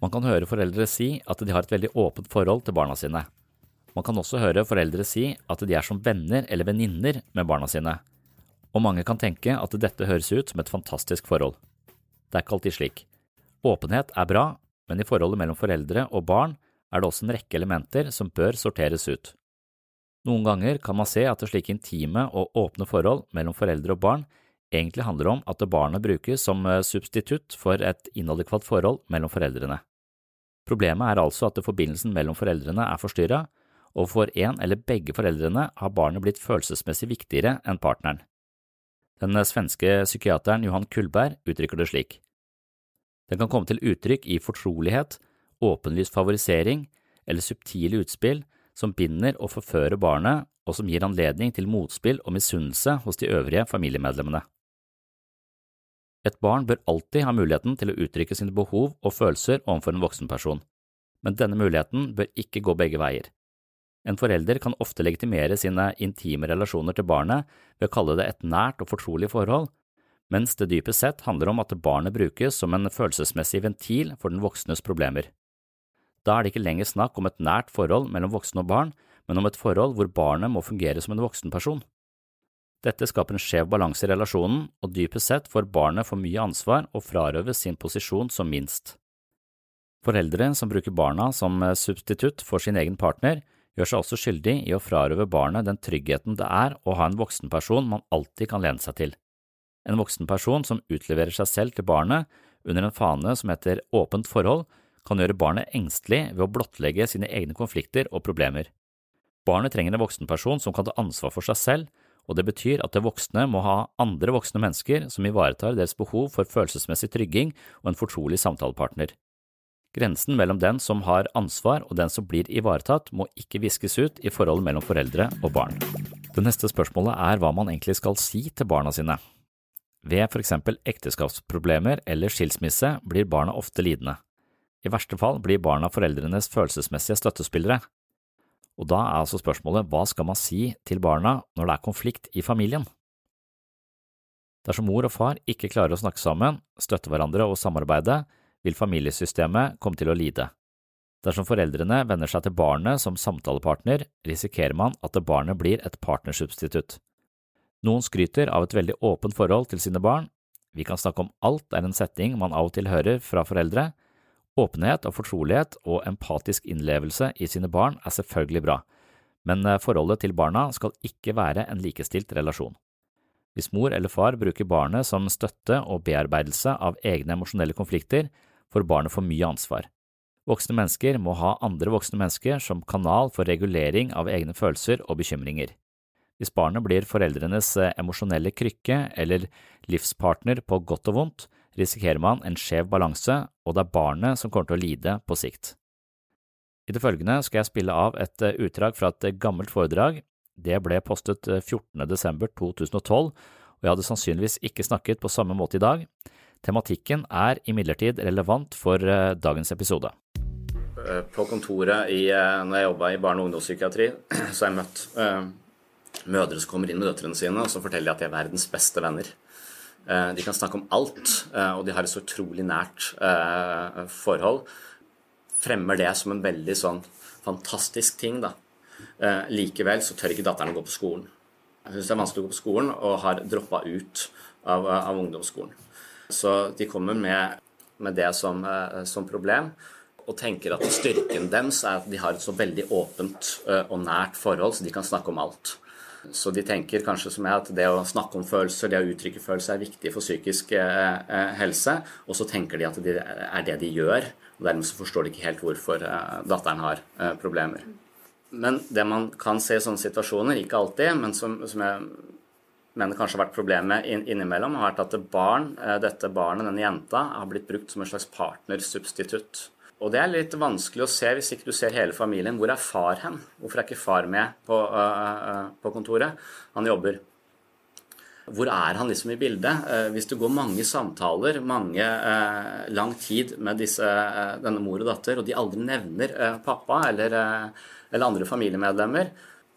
Man kan høre foreldre si at de har et veldig åpent forhold til barna sine. Man kan også høre foreldre si at de er som venner eller venninner med barna sine. Og mange kan tenke at dette høres ut som et fantastisk forhold. Det er ikke alltid slik. Åpenhet er bra, men i forholdet mellom foreldre og barn er det også en rekke elementer som bør sorteres ut. Noen ganger kan man se at slike intime og åpne forhold mellom foreldre og barn egentlig handler om at barnet brukes som substitutt for et inadekvat forhold mellom foreldrene. Problemet er altså at forbindelsen mellom foreldrene er forstyrra, og for en eller begge foreldrene har barnet blitt følelsesmessig viktigere enn partneren. Den svenske psykiateren Johan Kullberg uttrykker det slik. Den kan komme til uttrykk i fortrolighet, åpenlyst favorisering eller subtile utspill som binder og forfører barnet, og som gir anledning til motspill og misunnelse hos de øvrige familiemedlemmene. Et barn bør alltid ha muligheten til å uttrykke sine behov og følelser overfor en voksen person, men denne muligheten bør ikke gå begge veier. En forelder kan ofte legitimere sine intime relasjoner til barnet ved å kalle det et nært og fortrolig forhold, mens det dypest sett handler om at barnet brukes som en følelsesmessig ventil for den voksnes problemer. Da er det ikke lenger snakk om et nært forhold mellom voksen og barn, men om et forhold hvor barnet må fungere som en voksenperson. Dette skaper en skjev balanse i relasjonen, og dypest sett får barnet for mye ansvar og frarøves sin posisjon som minst. Foreldre som bruker barna som substitutt for sin egen partner, gjør seg også skyldig i å frarøve barnet den tryggheten det er å ha en voksenperson man alltid kan lene seg til. En voksenperson som utleverer seg selv til barnet under en fane som heter åpent forhold, kan gjøre barnet engstelig ved å blottlegge sine egne konflikter og problemer. Barnet trenger en voksenperson som kan ta ansvar for seg selv, og det betyr at det voksne må ha andre voksne mennesker som ivaretar deres behov for følelsesmessig trygging og en fortrolig samtalepartner. Grensen mellom den som har ansvar og den som blir ivaretatt, må ikke viskes ut i forholdet mellom foreldre og barn. Det neste spørsmålet er hva man egentlig skal si til barna sine. Ved for eksempel ekteskapsproblemer eller skilsmisse blir barna ofte lidende. I verste fall blir barna foreldrenes følelsesmessige støttespillere. Og da er altså spørsmålet hva skal man si til barna når det er konflikt i familien? Dersom mor og far ikke klarer å snakke sammen, støtte hverandre og samarbeide, vil familiesystemet komme til å lide. Dersom foreldrene vender seg til barnet som samtalepartner, risikerer man at barnet blir et partnersubstitutt. Noen skryter av et veldig åpent forhold til sine barn, vi kan snakke om alt er en setning man av og til hører fra foreldre, åpenhet og fortrolighet og empatisk innlevelse i sine barn er selvfølgelig bra, men forholdet til barna skal ikke være en likestilt relasjon. Hvis mor eller far bruker barnet som støtte og bearbeidelse av egne emosjonelle konflikter, får barnet for mye ansvar. Voksne mennesker må ha andre voksne mennesker som kanal for regulering av egne følelser og bekymringer. Hvis barnet blir foreldrenes emosjonelle krykke eller livspartner på godt og vondt, risikerer man en skjev balanse, og det er barnet som kommer til å lide på sikt. I det følgende skal jeg spille av et utdrag fra et gammelt foredrag. Det ble postet 14. desember 2012, og jeg hadde sannsynligvis ikke snakket på samme måte i dag. Tematikken er imidlertid relevant for dagens episode. På kontoret i, når jeg jobba i barne- og ungdomspsykiatri, så har jeg møtt mødre som kommer inn med døtrene sine, og så forteller de at de er verdens beste venner. De kan snakke om alt, og de har et så utrolig nært forhold. Fremmer det som en veldig sånn fantastisk ting, da. Likevel så tør ikke datteren å gå på skolen. Hun syns det er vanskelig å gå på skolen og har droppa ut av, av, ungdomsskolen. Så de kommer med, med det som, som problem og tenker at styrken deres er at de har et så veldig åpent og nært forhold, så de kan snakke om alt. Så de tenker kanskje som jeg at det å snakke om følelser, det å uttrykke følelser, er viktig for psykisk helse. Og så tenker de at det er det de gjør, og dermed så forstår de ikke helt hvorfor datteren har problemer. Men det man kan se i sånne situasjoner, ikke alltid, men som, som jeg mener kanskje har vært problemet innimellom, har vært at barn, dette barnet, denne jenta, har blitt brukt som en slags partnersubstitutt. Og det er litt vanskelig å se hvis ikke du ser hele familien. Hvor er far hen? Hvorfor er ikke far med på, uh, på kontoret? Han jobber. Hvor er han liksom i bildet? Uh, hvis det går mange samtaler, mange uh, lang tid med disse, denne mor og datter, og de aldri nevner pappa eller, eller, andre familiemedlemmer,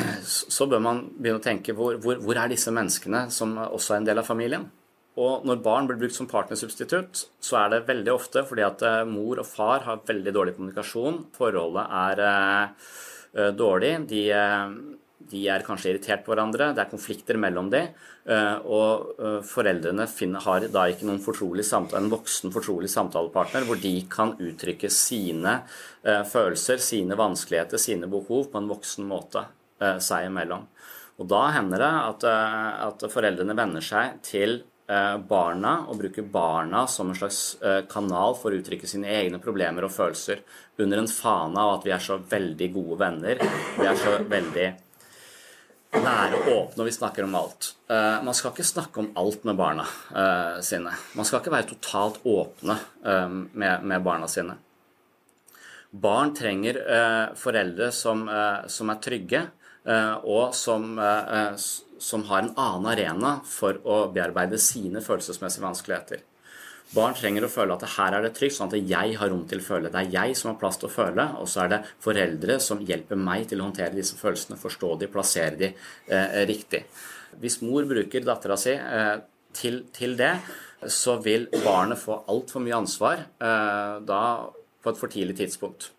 så bør man begynne å tenke hvor, hvor, hvor er disse menneskene som også er en del av familien? Og når barn blir brukt som partnersubstitutt, så er det veldig ofte fordi at eh, mor og far har veldig dårlig kommunikasjon. Forholdet er eh, eh, dårlig. De, de, er kanskje irritert på hverandre. Det er konflikter mellom de, Og foreldrene finner, har da ikke samtale, en voksen fortrolig samtalepartner hvor de kan uttrykke sine følelser, sine vanskeligheter, sine behov på en voksen måte seg imellom. Og da hender det at, at foreldrene venner seg til barna og bruker barna som en slags eh, kanal for å uttrykke sine egne problemer og følelser under en fane av at vi er så veldig gode venner. Vi er så veldig nære og åpne, og vi snakker om alt. Eh, man skal ikke snakke om alt med barna sine. Man skal ikke være totalt åpne med, barna sine. Barn trenger foreldre som er trygge, og som, som har en annen arena for å bearbeide sine følelsesmessige vanskeligheter. Barn trenger å føle at her er det trygt, sånn at jeg har rom til å føle. Det er jeg som har plass til å føle, og så er det foreldre som hjelper meg til å håndtere disse følelsene, forstå de, plassere de eh, riktig. Hvis mor bruker dattera si eh, til, til, det, så vil barnet få altfor mye ansvar eh, da på et for tidlig tidspunkt.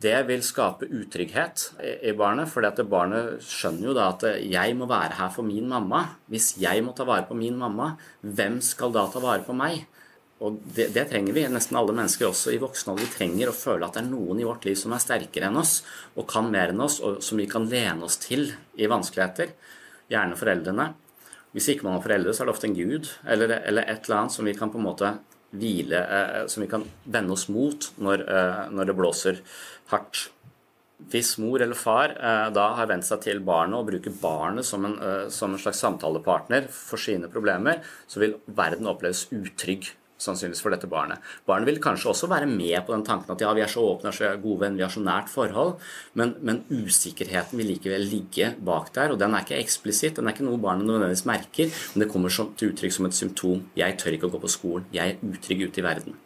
Det vil skape utrygghet i barnet, for barnet skjønner jo da at jeg må være her for min mamma. Hvis jeg må ta vare på min mamma, hvem skal da ta vare på meg? Og det, det, trenger vi, nesten alle mennesker også i voksen alder. Vi trenger å føle at det er noen i vårt liv som er sterkere enn oss og kan mer enn oss, og som vi kan lene oss til i vanskeligheter. Gjerne foreldrene. Hvis ikke man har foreldre, så er det ofte en gud eller, eller et eller annet som vi kan på en måte hvile, eh, som vi kan vende oss mot når, eh, når det blåser hardt. Hvis mor eller far eh, da har vent seg til barnet og bruker barnet som en, som en slags samtalepartner for sine problemer, så vil verden oppleves utrygg sannsynligvis for dette barnet. Barnet vil kanskje også være med på den tanken at ja, vi er så åpne, så gode venner, vi har så nært forhold, men, men, usikkerheten vil likevel ligge bak der, og den er ikke eksplisitt, den er ikke noe barnet nødvendigvis merker, men det kommer til uttrykk som et symptom. Jeg tør ikke å gå på skolen, jeg er utrygg ute i verden.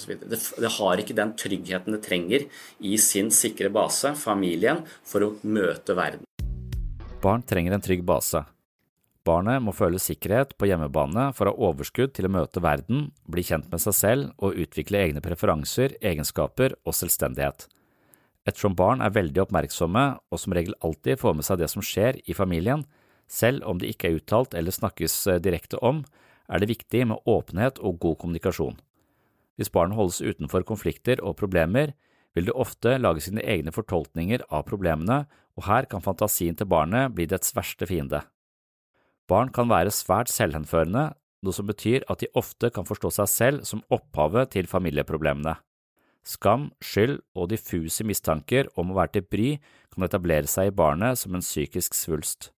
Det, det har ikke den tryggheten det trenger i sin sikre base, familien, for å møte verden. Barn trenger en trygg base. Barnet må føle sikkerhet på hjemmebane for å ha overskudd til å møte verden, bli kjent med seg selv og utvikle egne preferanser, egenskaper og selvstendighet. Ettersom barn er veldig oppmerksomme og som regel alltid får med seg det som skjer i familien, selv om det ikke er uttalt eller snakkes eh, direkte om, er det viktig med åpenhet og god kommunikasjon. Hvis barn holdes utenfor konflikter og problemer, vil det ofte lage sine egne fortolkninger av problemene, og her kan fantasien til barnet bli dets verste fiende. Barn kan være svært selvhenførende, noe som betyr at de ofte kan forstå seg selv som opphavet til familieproblemene. Skam, skyld og diffuse mistanker om å være til bry kan etablere seg i barnet som en psykisk svulst.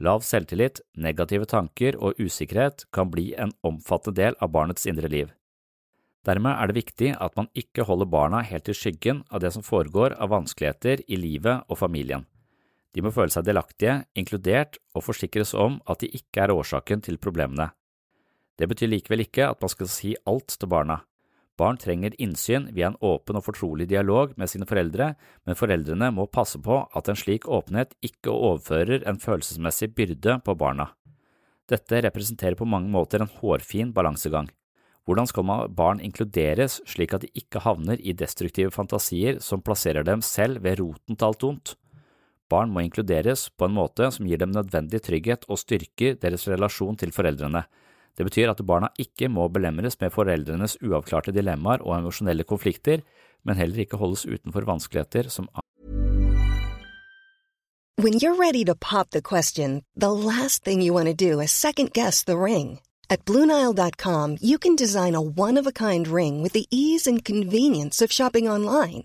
Lav selvtillit, negative tanker og usikkerhet kan bli en omfattende del av barnets indre liv. Dermed er det viktig at man ikke holder barna helt i skyggen av det som foregår av vanskeligheter i livet og familien. De må føle seg delaktige, inkludert og forsikres om at de ikke er årsaken til problemene. Det betyr likevel ikke at man skal si alt til barna. Barn trenger innsyn via en åpen og fortrolig dialog med sine foreldre, men foreldrene må passe på at en slik åpenhet ikke overfører en følelsesmessig byrde på barna. Dette representerer på mange måter en hårfin balansegang. Hvordan skal barn inkluderes slik at de ikke havner i destruktive fantasier som plasserer dem selv ved roten til alt ondt? Barn må inkluderes på en måte som gir dem nødvendig trygghet og styrker deres relasjon til foreldrene. Det betyr at barna ikke må belemres med foreldrenes uavklarte dilemmaer og emosjonelle konflikter, men heller ikke holdes utenfor vanskeligheter som When you're ready to pop the question, the last thing you want to do is second guess the ring. At Bluenile.com, you can design a one of a kind ring with the ease and convenience of shopping online.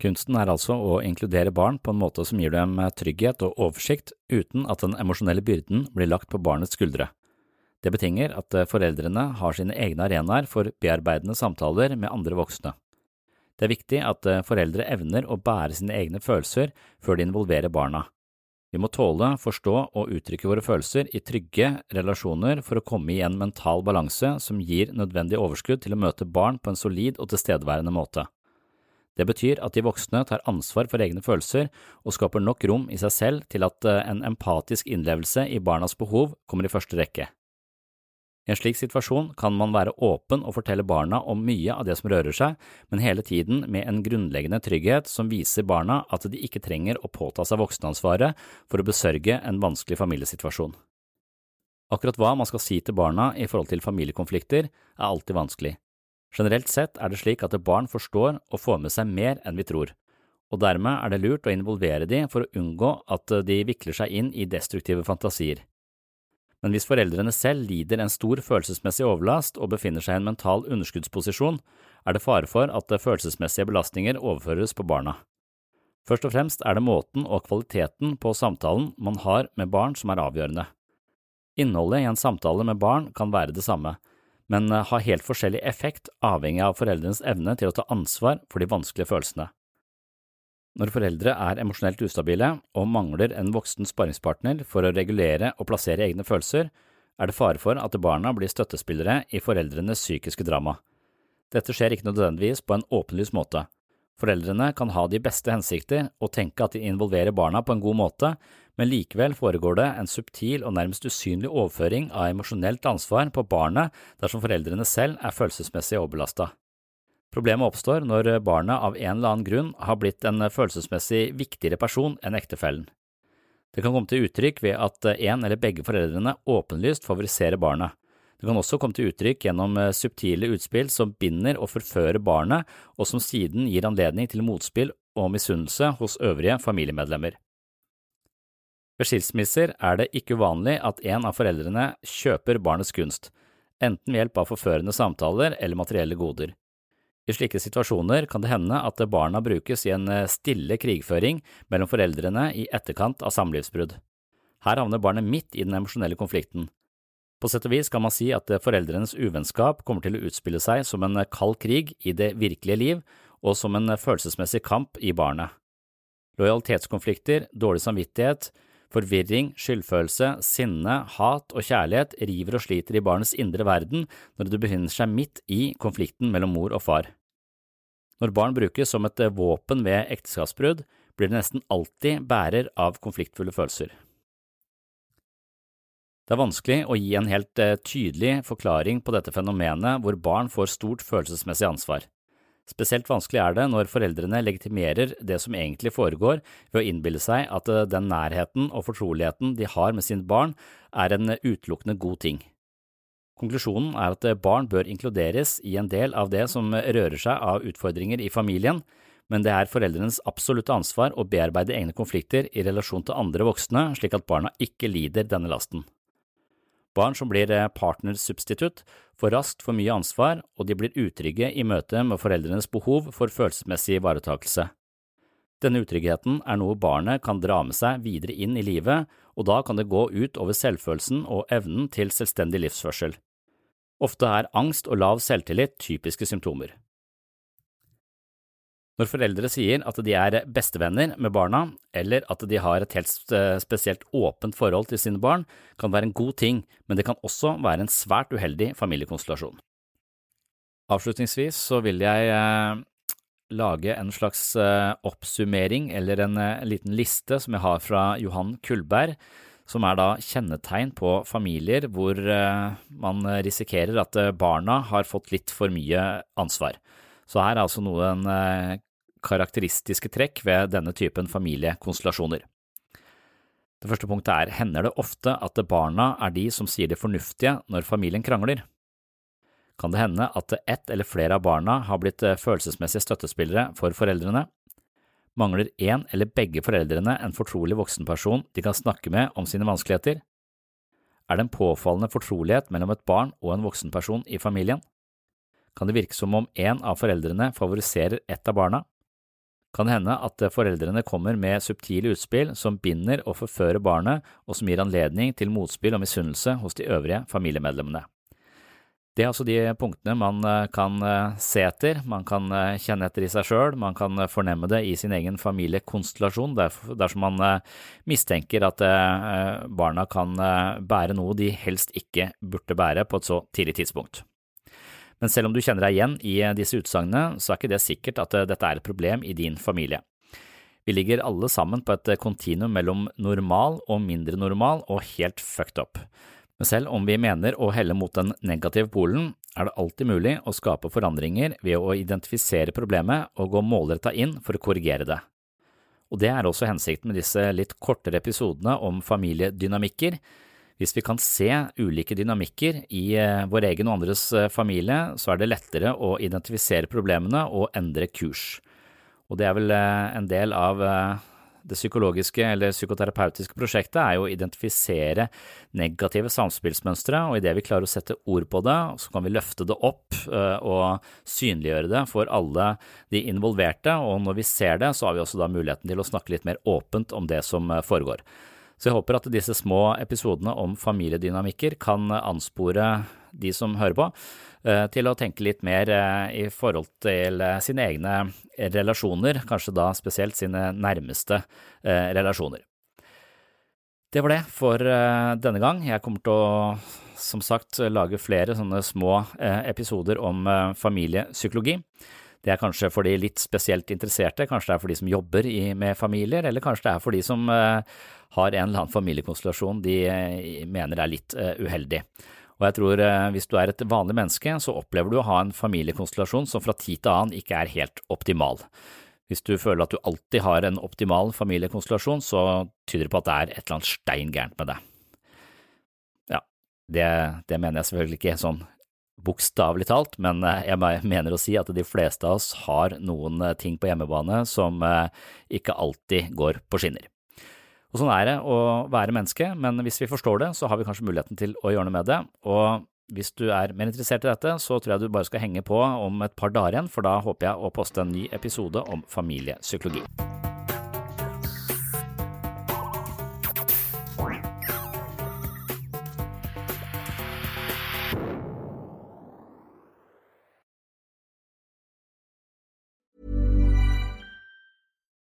Kunsten er altså å inkludere barn på en måte som gir dem trygghet og oversikt uten at den emosjonelle byrden blir lagt på barnets skuldre. Det betinger at foreldrene har sine egne arenaer for bearbeidende samtaler med andre voksne. Det er viktig at foreldre evner å bære sine egne følelser før de involverer barna. Vi må tåle, forstå og uttrykke våre følelser i trygge relasjoner for å komme i en mental balanse som gir nødvendig overskudd til å møte barn på en solid og tilstedeværende måte. Det betyr at de voksne tar ansvar for egne følelser og skaper nok rom i seg selv til at en empatisk innlevelse i barnas behov kommer i første rekke. I en slik situasjon kan man være åpen og fortelle barna om mye av det som rører seg, men hele tiden med en grunnleggende trygghet som viser barna at de ikke trenger å påta seg voksenansvaret for å besørge en vanskelig familiesituasjon. Akkurat hva man skal si til barna i forhold til familiekonflikter, er alltid vanskelig. Generelt sett er det slik at barn forstår og får med seg mer enn vi tror, og dermed er det lurt å involvere de for å unngå at de vikler seg inn i destruktive fantasier. Men hvis foreldrene selv lider en stor følelsesmessig overlast og befinner seg i en mental underskuddsposisjon, er det fare for at følelsesmessige belastninger overføres på barna. Først og fremst er det måten og kvaliteten på samtalen man har med barn som er avgjørende. Innholdet i en samtale med barn kan være det samme, men har helt forskjellig effekt avhengig av foreldrenes evne til å ta ansvar for de vanskelige følelsene. Når foreldre er emosjonelt ustabile og mangler en voksen sparringspartner for å regulere og plassere egne følelser, er det fare for at barna blir støttespillere i foreldrenes psykiske drama. Dette skjer ikke nødvendigvis på en åpenlys måte. Foreldrene kan ha de beste hensikter og tenke at de involverer barna på en god måte, men likevel foregår det en subtil og nærmest usynlig overføring av emosjonelt ansvar på barnet dersom foreldrene selv er følelsesmessig overbelasta. Problemet oppstår når barnet av en eller annen grunn har blitt en følelsesmessig viktigere person enn ektefellen. Det kan komme til uttrykk ved at en eller begge foreldrene åpenlyst favoriserer barnet. Det kan også komme til uttrykk gjennom subtile utspill som binder og forfører barnet, og som siden gir anledning til motspill og misunnelse hos øvrige familiemedlemmer. Ved skilsmisser er det ikke uvanlig at en av foreldrene kjøper barnets kunst, enten ved hjelp av forførende samtaler eller materielle goder. I slike situasjoner kan det hende at barna brukes i en stille krigføring mellom foreldrene i etterkant av samlivsbrudd. Her havner barnet midt i den emosjonelle konflikten. På sett og vis kan man si at foreldrenes uvennskap kommer til å utspille seg som en kald krig i det virkelige liv og som en følelsesmessig kamp i barnet. Lojalitetskonflikter, dårlig samvittighet, Forvirring, skyldfølelse, sinne, hat og kjærlighet river og sliter i barnets indre verden når det befinner seg midt i konflikten mellom mor og far. Når barn brukes som et våpen ved ekteskapsbrudd, blir det nesten alltid bærer av konfliktfulle følelser. Det er vanskelig å gi en helt eh, tydelig forklaring på dette fenomenet hvor barn får stort følelsesmessig ansvar. Spesielt vanskelig er det når foreldrene legitimerer det som egentlig foregår ved å innbille seg at eh, den nærheten og fortroligheten de har med sine barn, er en utelukkende god ting. Konklusjonen er at barn bør inkluderes i en del av det som rører seg av utfordringer i familien, men det er foreldrenes absolutte ansvar å bearbeide egne konflikter i relasjon til andre voksne slik at barna ikke lider denne lasten. Barn som blir eh, partnersubstitutt, får raskt for mye ansvar, og de blir utrygge i møte med foreldrenes behov for følelsesmessig ivaretakelse. Denne utryggheten er noe barnet kan dra med seg videre inn i livet, og da kan det gå ut over selvfølelsen og evnen til selvstendig livsførsel. Ofte er angst og lav selvtillit typiske symptomer. Når foreldre sier at de er bestevenner med barna, eller at de har et helt spesielt åpent forhold til sine barn, kan være en god ting, men det kan også være en svært uheldig familiekonstellasjon. Avslutningsvis så vil jeg eh, lage en slags eh, oppsummering eller en eh, liten liste som jeg har fra Johan Kullberg, som er da kjennetegn på familier hvor man risikerer at barna har fått litt for mye ansvar. Så her er altså noen karakteristiske trekk ved denne typen familiekonstellasjoner. Det første punktet er hender det ofte at barna er de som sier det fornuftige når familien krangler? Kan det hende at ett eller flere av barna har blitt eh, følelsesmessige støttespillere for foreldrene? Mangler én eller begge foreldrene en fortrolig voksenperson de kan snakke med om sine vanskeligheter? Er det en påfallende fortrolighet mellom et barn og en voksenperson i familien? Kan det virke som om en av foreldrene favoriserer ett av barna? Kan hende at foreldrene kommer med subtile utspill som binder og forfører barnet, og som gir anledning til motspill og misunnelse hos de øvrige familiemedlemmene. Det er altså de punktene man eh, kan eh, se etter, man kan eh, kjenne etter i seg sjøl, man kan fornemme det i sin egen familiekonstellasjon dersom man mistenker at barna kan bære noe de helst ikke burde bære på et så tidlig tidspunkt. Men selv om du kjenner deg igjen i eh, disse utsagnene, så er ikke det sikkert at eh, dette er et problem i din familie. Vi ligger alle sammen på et eh, kontinuum mellom normal og mindre normal og helt fucked up. Men selv om vi mener å helle mot den negative polen, er det alltid mulig å skape forandringer ved å identifisere problemet og gå målretta inn for å korrigere det. Og det er også hensikten med disse litt kortere episodene om familiedynamikker, hvis vi kan se ulike dynamikker i eh, vår egen og andres eh, familie, så er det lettere å identifisere problemene og endre kurs. Og det er vel eh, en del av det psykologiske eller psykoterapeutiske prosjektet er jo å identifisere negative samspillsmønstre, og idet vi klarer å sette ord på det, så kan vi løfte det opp og synliggjøre det for alle de involverte, og når vi ser det, så har vi også da muligheten til å snakke litt mer åpent om det som foregår. Så jeg håper at disse små episodene om familiedynamikker kan anspore de som hører på, eh, til å tenke litt mer eh, i forhold til eh, sine egne relasjoner, kanskje da spesielt sine nærmeste relasjoner. Det var det for denne gang. Jeg kommer til å, som sagt, lage flere sånne små episoder om familiepsykologi. Det er kanskje for de litt spesielt interesserte, kanskje det er for de som jobber i, med familier, eller kanskje det er for de som uh, har en eller annen familiekonstellasjon de uh, mener er litt uh, uheldig. Og jeg tror hvis du er et vanlig menneske, så opplever du å ha en familiekonstellasjon som fra tid til annen ikke er helt optimal. Hvis du føler at du alltid har en optimal familiekonstellasjon, så tyder det på at det er et eller annet stein gærent med deg. Ja, det, det mener jeg selvfølgelig ikke sånn bokstavelig talt, men eh, jeg mener å si at de fleste av oss har noen eh, ting på hjemmebane som eh, ikke alltid går på skinner. Og Sånn er det å være menneske, men hvis vi forstår det, så har vi kanskje muligheten til å gjøre noe med det. Og hvis du er mer interessert i dette, så tror jeg du bare skal henge på om et par dager igjen, for da håper jeg å poste en ny episode om familiepsykologi.